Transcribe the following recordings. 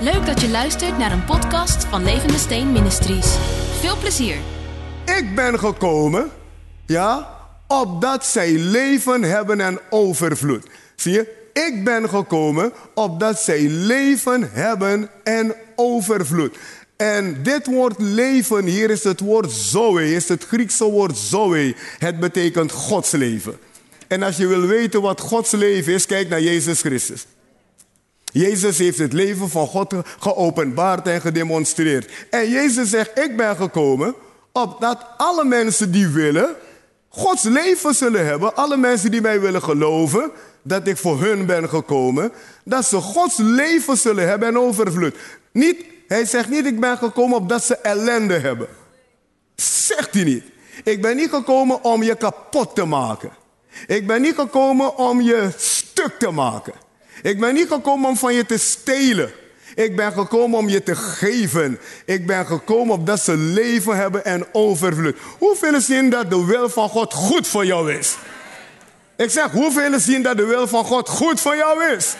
Leuk dat je luistert naar een podcast van Levende Steen Ministries. Veel plezier. Ik ben gekomen, ja, opdat zij leven hebben en overvloed. Zie je? Ik ben gekomen opdat zij leven hebben en overvloed. En dit woord leven hier is het woord zoe, is het Griekse woord zoe. Het betekent Gods leven. En als je wil weten wat Gods leven is, kijk naar Jezus Christus. Jezus heeft het leven van God geopenbaard en gedemonstreerd. En Jezus zegt, ik ben gekomen opdat alle mensen die willen, Gods leven zullen hebben. Alle mensen die mij willen geloven dat ik voor hun ben gekomen, dat ze Gods leven zullen hebben en overvloed. Niet, hij zegt niet, ik ben gekomen opdat ze ellende hebben. Zegt hij niet. Ik ben niet gekomen om je kapot te maken. Ik ben niet gekomen om je stuk te maken. Ik ben niet gekomen om van je te stelen. Ik ben gekomen om je te geven. Ik ben gekomen opdat ze leven hebben en overvloed. Hoeveel zien dat de wil van God goed voor jou is? Ik zeg, hoeveel zien dat de wil van God goed voor jou is?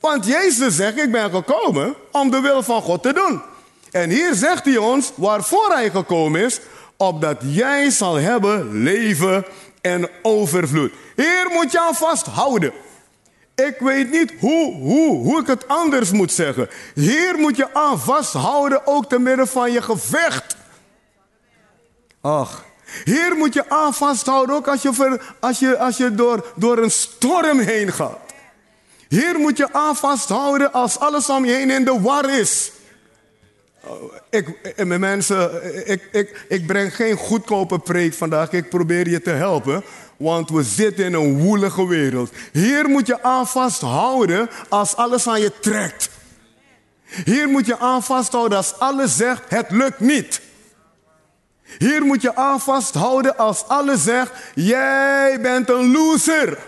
Want Jezus zegt, ik ben gekomen om de wil van God te doen. En hier zegt hij ons waarvoor hij gekomen is, opdat jij zal hebben leven en overvloed. Hier moet je aan vasthouden. Ik weet niet hoe, hoe, hoe ik het anders moet zeggen. Hier moet je aan vasthouden, ook te midden van je gevecht. Ach, hier moet je aan vasthouden, ook als je, als je, als je door, door een storm heen gaat. Hier moet je aan vasthouden als alles om je heen in de war is. Oh, ik, eh, mijn mensen, eh, ik, ik, ik breng geen goedkope preek vandaag. Ik probeer je te helpen, want we zitten in een woelige wereld. Hier moet je aan vasthouden als alles aan je trekt. Hier moet je aan vasthouden als alles zegt, het lukt niet. Hier moet je aan vasthouden als alles zegt, jij bent een loser.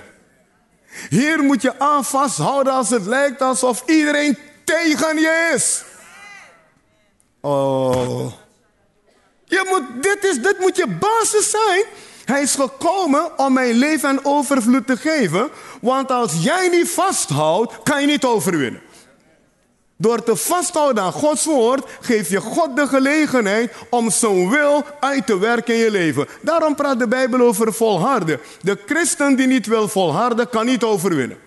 Hier moet je aan vasthouden als het lijkt alsof iedereen tegen je is. Oh. Je moet, dit, is, dit moet je basis zijn. Hij is gekomen om mijn leven en overvloed te geven. Want als jij niet vasthoudt, kan je niet overwinnen. Door te vasthouden aan Gods woord geef je God de gelegenheid om zijn wil uit te werken in je leven. Daarom praat de Bijbel over volharden. De christen die niet wil volharden, kan niet overwinnen.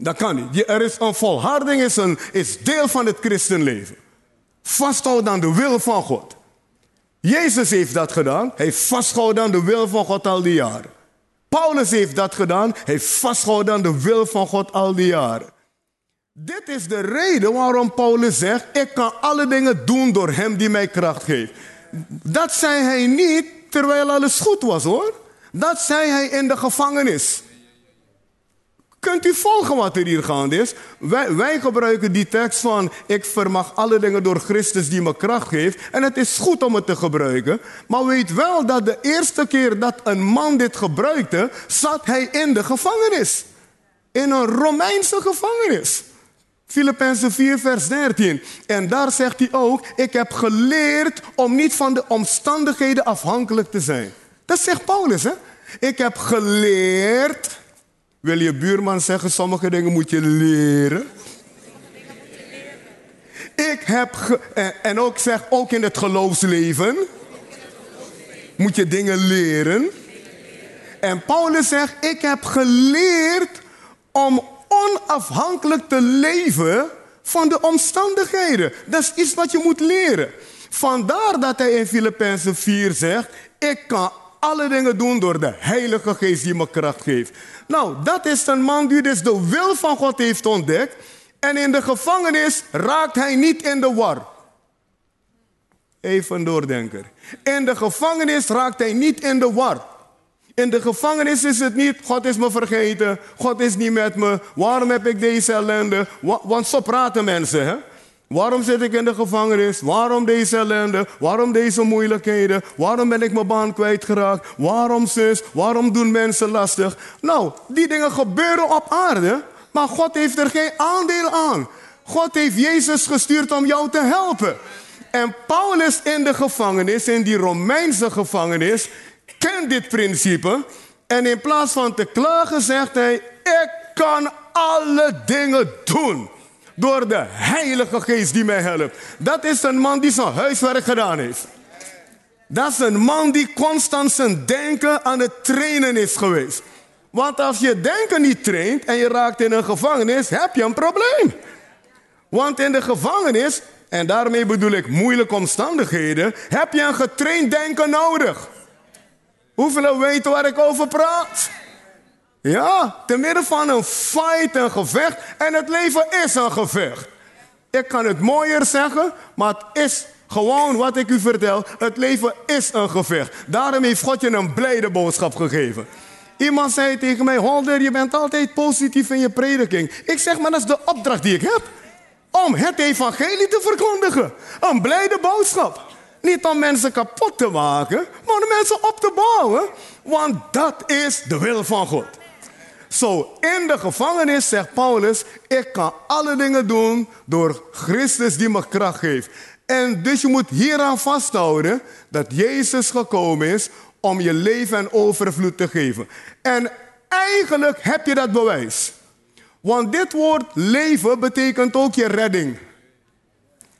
Dat kan niet. Er is een volharding is, een, is deel van het christenleven. Vasthouden aan de wil van God. Jezus heeft dat gedaan. Hij heeft vastgehouden aan de wil van God al die jaren. Paulus heeft dat gedaan. Hij heeft vastgehouden aan de wil van God al die jaren. Dit is de reden waarom Paulus zegt: Ik kan alle dingen doen door Hem die mij kracht geeft. Dat zei hij niet terwijl alles goed was hoor. Dat zei hij in de gevangenis. Kunt u volgen wat er hier gaande is? Wij, wij, gebruiken die tekst van ik vermag alle dingen door Christus die me kracht geeft. En het is goed om het te gebruiken. Maar weet wel dat de eerste keer dat een man dit gebruikte, zat hij in de gevangenis. In een Romeinse gevangenis. Filippenzen 4, vers 13. En daar zegt hij ook: Ik heb geleerd om niet van de omstandigheden afhankelijk te zijn. Dat zegt Paulus, hè? Ik heb geleerd wil je buurman zeggen, sommige dingen moet je leren. Ik heb, en ook zeg, ook in het geloofsleven moet je dingen leren. En Paulus zegt, ik heb geleerd om onafhankelijk te leven van de omstandigheden. Dat is iets wat je moet leren. Vandaar dat hij in Filippenzen 4 zegt, ik kan alle dingen doen door de Heilige Geest die me kracht geeft. Nou, dat is een man die dus de wil van God heeft ontdekt. En in de gevangenis raakt hij niet in de war. Even doordenker. In de gevangenis raakt hij niet in de war. In de gevangenis is het niet, God is me vergeten, God is niet met me, waarom heb ik deze ellende? Want zo praten mensen, hè? Waarom zit ik in de gevangenis? Waarom deze ellende? Waarom deze moeilijkheden? Waarom ben ik mijn baan kwijtgeraakt? Waarom zus? Waarom doen mensen lastig? Nou, die dingen gebeuren op aarde, maar God heeft er geen aandeel aan. God heeft Jezus gestuurd om jou te helpen. En Paulus in de gevangenis, in die Romeinse gevangenis, kent dit principe. En in plaats van te klagen zegt hij, ik kan alle dingen doen Door de Heilige Geest die mij helpt. Dat is een man die zijn huiswerk gedaan heeft. Dat is een man die constant zijn denken aan het trainen is geweest. Want als je denken niet traint en je raakt in een gevangenis, heb je een probleem. Want in de gevangenis, en daarmee bedoel ik moeilijke omstandigheden, heb je een getraind denken nodig. Hoeveel weten waar ik over praat? Ja, te midden van een fight, een gevecht. En het leven is een gevecht. Ik kan het mooier zeggen, maar het is gewoon wat ik u vertel. Het leven is een gevecht. Daarom heeft God je een blijde boodschap gegeven. Iemand zei tegen mij, Holder, je bent altijd positief in je prediking. Ik zeg, maar dat is de opdracht die ik heb. Om het evangelie te verkondigen. Een blijde boodschap. Niet om mensen kapot te maken, maar om mensen op te bouwen. Want dat is de wil van God. Zo, in de gevangenis zegt Paulus, ik kan alle dingen doen door Christus die me kracht geeft. En dus je moet hieraan vasthouden dat Jezus gekomen is om je leven en overvloed te geven. En eigenlijk heb je dat bewijs. Want dit woord leven betekent ook je redding.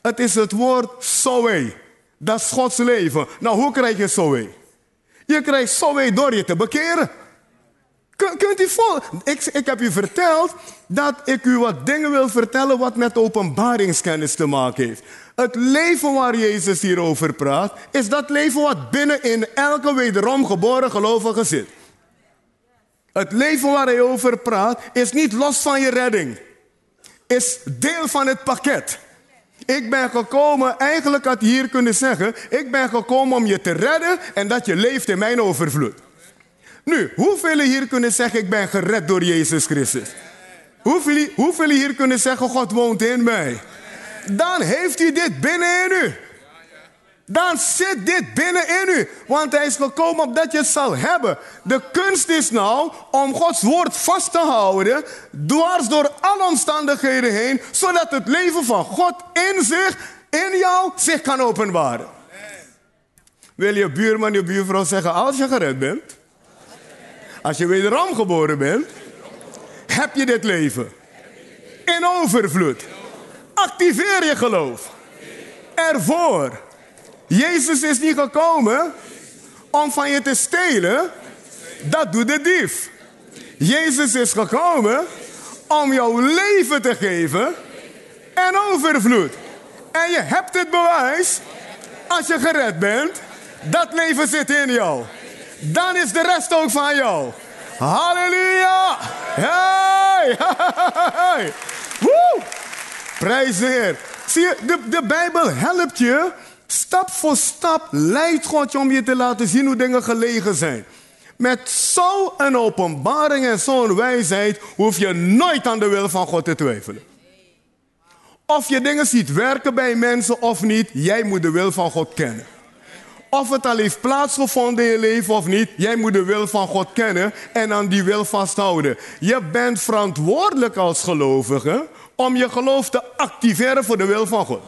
Het is het woord zoe. Dat is Gods leven. Nou, hoe krijg je zoe? Je krijgt zoe door je te bekeren. Kunt u vol? Ik, ik heb u verteld dat ik u wat dingen wil vertellen wat met openbaringskennis te maken heeft. Het leven waar Jezus hierover praat, is dat leven wat binnen in elke wederom geboren gelovige zit. Het leven waar hij over praat, is niet los van je redding. Is deel van het pakket. Ik ben gekomen, eigenlijk had hij hier kunnen zeggen, ik ben gekomen om je te redden en dat je leeft in mijn overvloed. Nu, hoeveel hier kunnen zeggen, ik ben gered door Jezus Christus? Hoeveel, hoeveel hier kunnen zeggen, God woont in mij? Dan heeft u dit binnen in u. Dan zit dit binnen in u. Want hij is gekomen opdat je het zal hebben. De kunst is nou om Gods woord vast te houden. Dwars door alle omstandigheden heen. Zodat het leven van God in zich, in jou, zich kan openbaren. Wil je buurman, je buurvrouw zeggen, als je gered bent. Als je wederom geboren bent. Heb je dit leven. In overvloed. Activeer je geloof. Ervoor. Jezus is niet gekomen om van je te stelen. Dat doet de dief. Jezus is gekomen om jouw leven te geven en overvloed. En je hebt het bewijs, als je gered bent, dat leven zit in jou. Dan is de rest ook van jou. Halleluja! Hey! hey. Woe! Prijs Heer. Zie je, de, de Bijbel helpt je. Stap voor stap leidt God je om je te laten zien hoe dingen gelegen zijn. Met zo'n openbaring en zo'n wijsheid hoef je nooit aan de wil van God te twijfelen. Of je dingen ziet werken bij mensen of niet, jij moet de wil van God kennen. Of het al heeft plaatsgevonden in je leven of niet, jij moet de wil van God kennen en aan die wil vasthouden. Je bent verantwoordelijk als gelovige om je geloof te activeren voor de wil van God.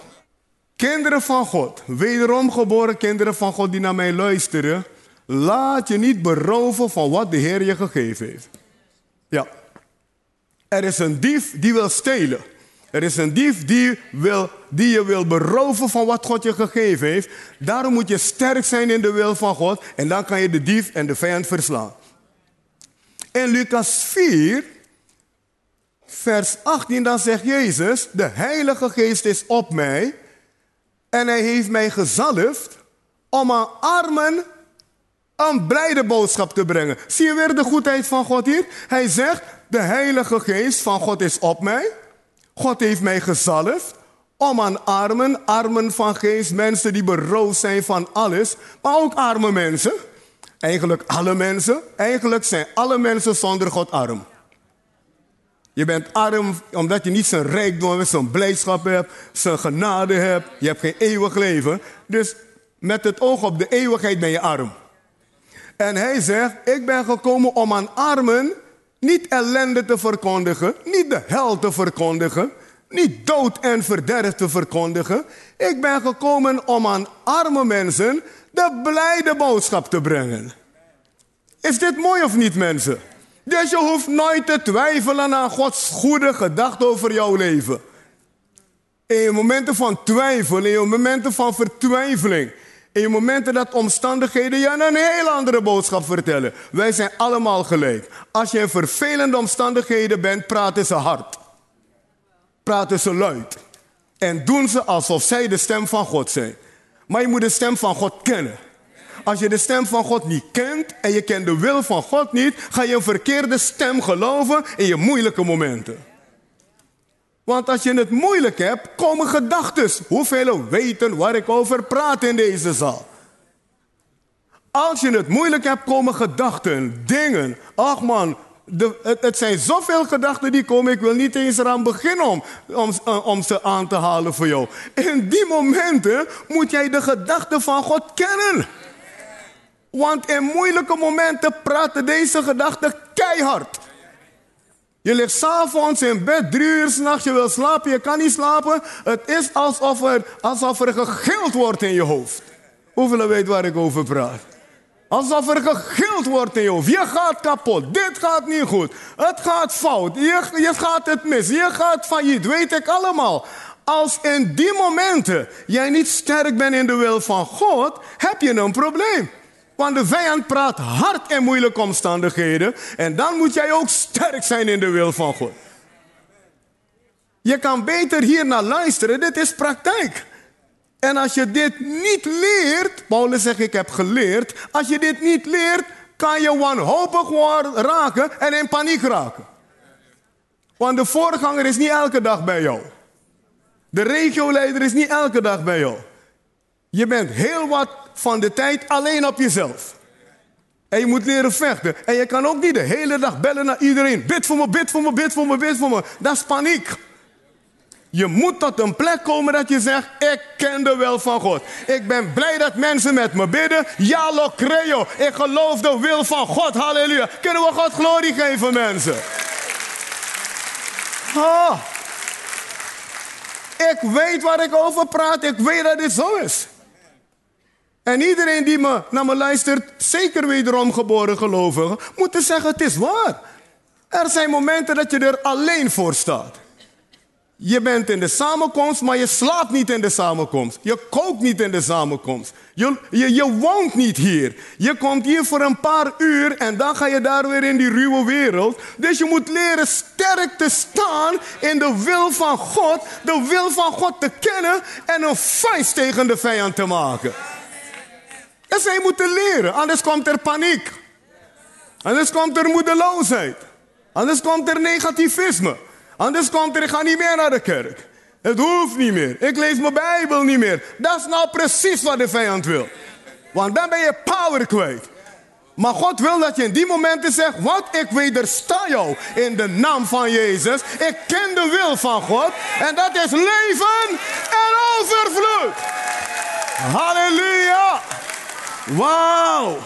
Kinderen van God, wederom geboren kinderen van God die naar mij luisteren, laat je niet beroven van wat de Heer je gegeven heeft. Ja, er is een dief die wil stelen. Er is een dief die, wil, die je wil beroven van wat God je gegeven heeft. Daarom moet je sterk zijn in de wil van God en dan kan je de dief en de vijand verslaan. In Lucas 4, vers 18, dan zegt Jezus, de Heilige Geest is op mij en hij heeft mij gezalfd om aan armen een blijde boodschap te brengen. Zie je weer de goedheid van God hier? Hij zegt, de Heilige Geest van God is op mij. God heeft mij gezalfd om aan armen, armen van geest, mensen die beroofd zijn van alles, maar ook arme mensen. Eigenlijk alle mensen. Eigenlijk zijn alle mensen zonder God arm. Je bent arm omdat je niet zijn rijkdom, zijn blijdschap hebt, zijn genade hebt. Je hebt geen eeuwig leven. Dus met het oog op de eeuwigheid ben je arm. En hij zegt, ik ben gekomen om aan armen niet ellende te verkondigen, niet de hel te verkondigen, niet dood en verderf te verkondigen. Ik ben gekomen om aan arme mensen de blijde boodschap te brengen. Is dit mooi of niet, mensen? Dus je hoeft nooit te twijfelen aan Gods goede gedachte over jouw leven. In je momenten van twijfel, in je momenten van vertwijfeling. In momenten dat omstandigheden je een heel andere boodschap vertellen. Wij zijn allemaal gelijk. Als je in vervelende omstandigheden bent, praten ze hard. Praten ze luid. En doen ze alsof zij de stem van God zijn. Maar je moet de stem van God kennen. Als je de stem van God niet kent en je kent de wil van God niet, ga je een verkeerde stem geloven in je moeilijke momenten. Want als je het moeilijk hebt, komen gedachten. Hoeveel weten waar ik over praat in deze zaal? Als je het moeilijk hebt, komen gedachten, dingen. Ach man, het, zijn zoveel gedachten die komen. Ik wil niet eens eraan beginnen om, om, om ze aan te halen voor jou. In die momenten moet jij de gedachten van God kennen. Want in moeilijke momenten praten deze gedachten keihard. Je ligt s'avonds in bed, drie uur s'nachts, je wil slapen, je kan niet slapen. Het is alsof er, alsof er gegild wordt in je hoofd. Hoeveel weet waar ik over praat? Alsof er gegild wordt in je hoofd. Je gaat kapot, dit gaat niet goed, het gaat fout, je, je gaat het mis, je gaat failliet, weet ik allemaal. Als in die momenten jij niet sterk bent in de wil van God, heb je een probleem. Want de vijand praat hard in moeilijke omstandigheden. En dan moet jij ook sterk zijn in de wil van God. Je kan beter hier naar luisteren. Dit is praktijk. En als je dit niet leert, Paulus zegt ik heb geleerd. Als je dit niet leert, kan je wanhopig raken en in paniek raken. Want de voorganger is niet elke dag bij jou. De regioleider is niet elke dag bij jou. Je bent heel wat van de tijd alleen op jezelf. En je moet leren vechten. En je kan ook niet de hele dag bellen naar iedereen. Bid voor me, bid voor me, bid voor me, bid voor me. Dat is paniek. Je moet tot een plek komen dat je zegt, ik ken de wil van God. Ik ben blij dat mensen met me bidden. Ja, lo creo. Ik geloof de wil van God. Halleluja. Kunnen we God glorie geven, mensen? Ik weet waar ik over praat. Ik weet dat dit zo is. En iedereen die me, naar me luistert, zeker wederom geboren gelovigen, moet zeggen: het is waar. Er zijn momenten dat je er alleen voor staat. Je bent in de samenkomst, maar je slaapt niet in de samenkomst. Je kookt niet in de samenkomst. Je, je, je, woont niet hier. Je komt hier voor een paar uur en dan ga je daar weer in die ruwe wereld. Dus je moet leren sterk te staan in de wil van God. De wil van God te kennen en een vuist tegen de vijand te maken. Dat zij moeten leren, anders komt er paniek. Anders komt er moedeloosheid. Anders komt er negativisme. Anders komt er, ik ga niet meer naar de kerk. Het hoeft niet meer. Ik lees mijn Bijbel niet meer. Dat is nou precies wat de vijand wil. Want dan ben je power kwijt. Maar God wil dat je in die momenten zegt: Wat ik wedersta jou in de naam van Jezus. Ik ken de wil van God. En dat is leven en overvloed. Halleluja. Wauw!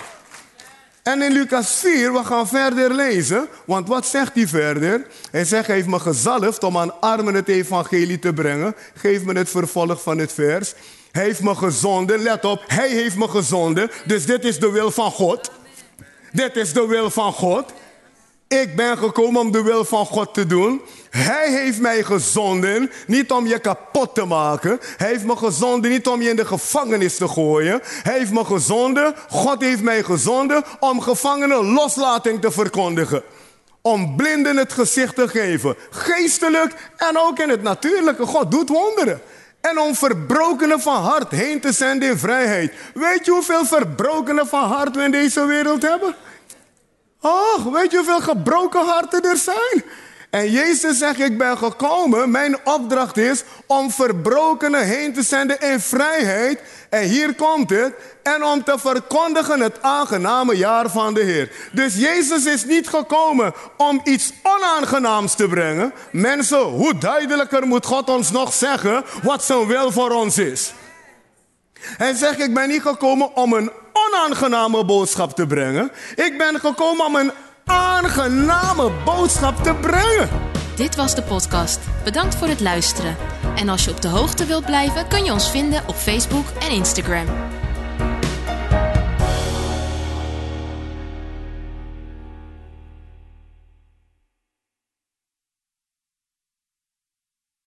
En in Lucas 4, we gaan verder lezen. Want wat zegt hij verder? Hij zegt, hij heeft me gezalfd om aan armen het evangelie te brengen. Geef me het vervolg van het vers. Hij heeft me gezonden, let op, hij heeft me gezonden. Dus dit is de wil van God. Dit is de wil van God. Ik ben gekomen om de wil van God te doen. Hij heeft mij gezonden, niet om je kapot te maken. Hij heeft me gezonden, niet om je in de gevangenis te gooien. Hij heeft me gezonden, God heeft mij gezonden om gevangenen loslating te verkondigen. Om blinden het gezicht te geven. Geestelijk en ook in het natuurlijke. God doet wonderen. En om verbrokenen van hart heen te zenden in vrijheid. Weet je hoeveel verbrokenen van hart we in deze wereld hebben? Oh, weet je hoeveel gebroken harten er zijn? En Jezus zegt, ik ben gekomen, mijn opdracht is om verbrokenen heen te zenden in vrijheid. En hier komt het. En om te verkondigen het aangename jaar van de Heer. Dus Jezus is niet gekomen om iets onaangenaams te brengen. Mensen, hoe duidelijker moet God ons nog zeggen wat zijn wil voor ons is? Hij zegt, ik ben niet gekomen om een onaangename boodschap te brengen. Ik ben gekomen om een aangename boodschap te brengen. Dit was de podcast. Bedankt voor het luisteren. En als je op de hoogte wilt blijven, kun je ons vinden op Facebook en Instagram.